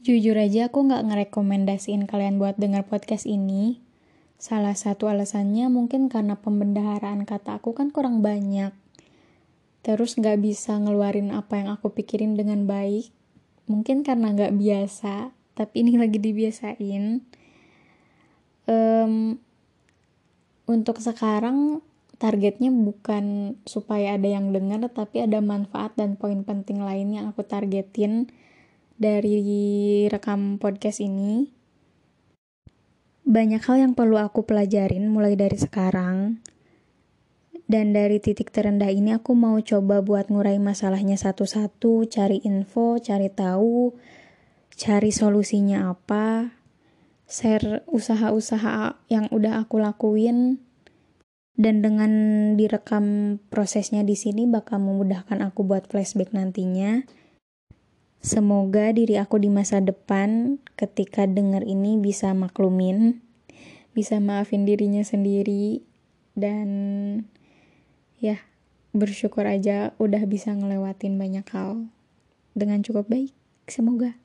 Jujur aja aku nggak ngerekomendasiin kalian buat denger podcast ini. Salah satu alasannya mungkin karena pembendaharaan kata aku kan kurang banyak. Terus nggak bisa ngeluarin apa yang aku pikirin dengan baik. Mungkin karena nggak biasa, tapi ini lagi dibiasain. Um, untuk sekarang targetnya bukan supaya ada yang denger, tapi ada manfaat dan poin penting lain yang aku targetin dari rekam podcast ini. Banyak hal yang perlu aku pelajarin mulai dari sekarang. Dan dari titik terendah ini aku mau coba buat ngurai masalahnya satu-satu, cari info, cari tahu, cari solusinya apa, share usaha-usaha yang udah aku lakuin, dan dengan direkam prosesnya di sini bakal memudahkan aku buat flashback nantinya. Semoga diri aku di masa depan ketika denger ini bisa maklumin, bisa maafin dirinya sendiri, dan ya bersyukur aja udah bisa ngelewatin banyak hal dengan cukup baik. Semoga.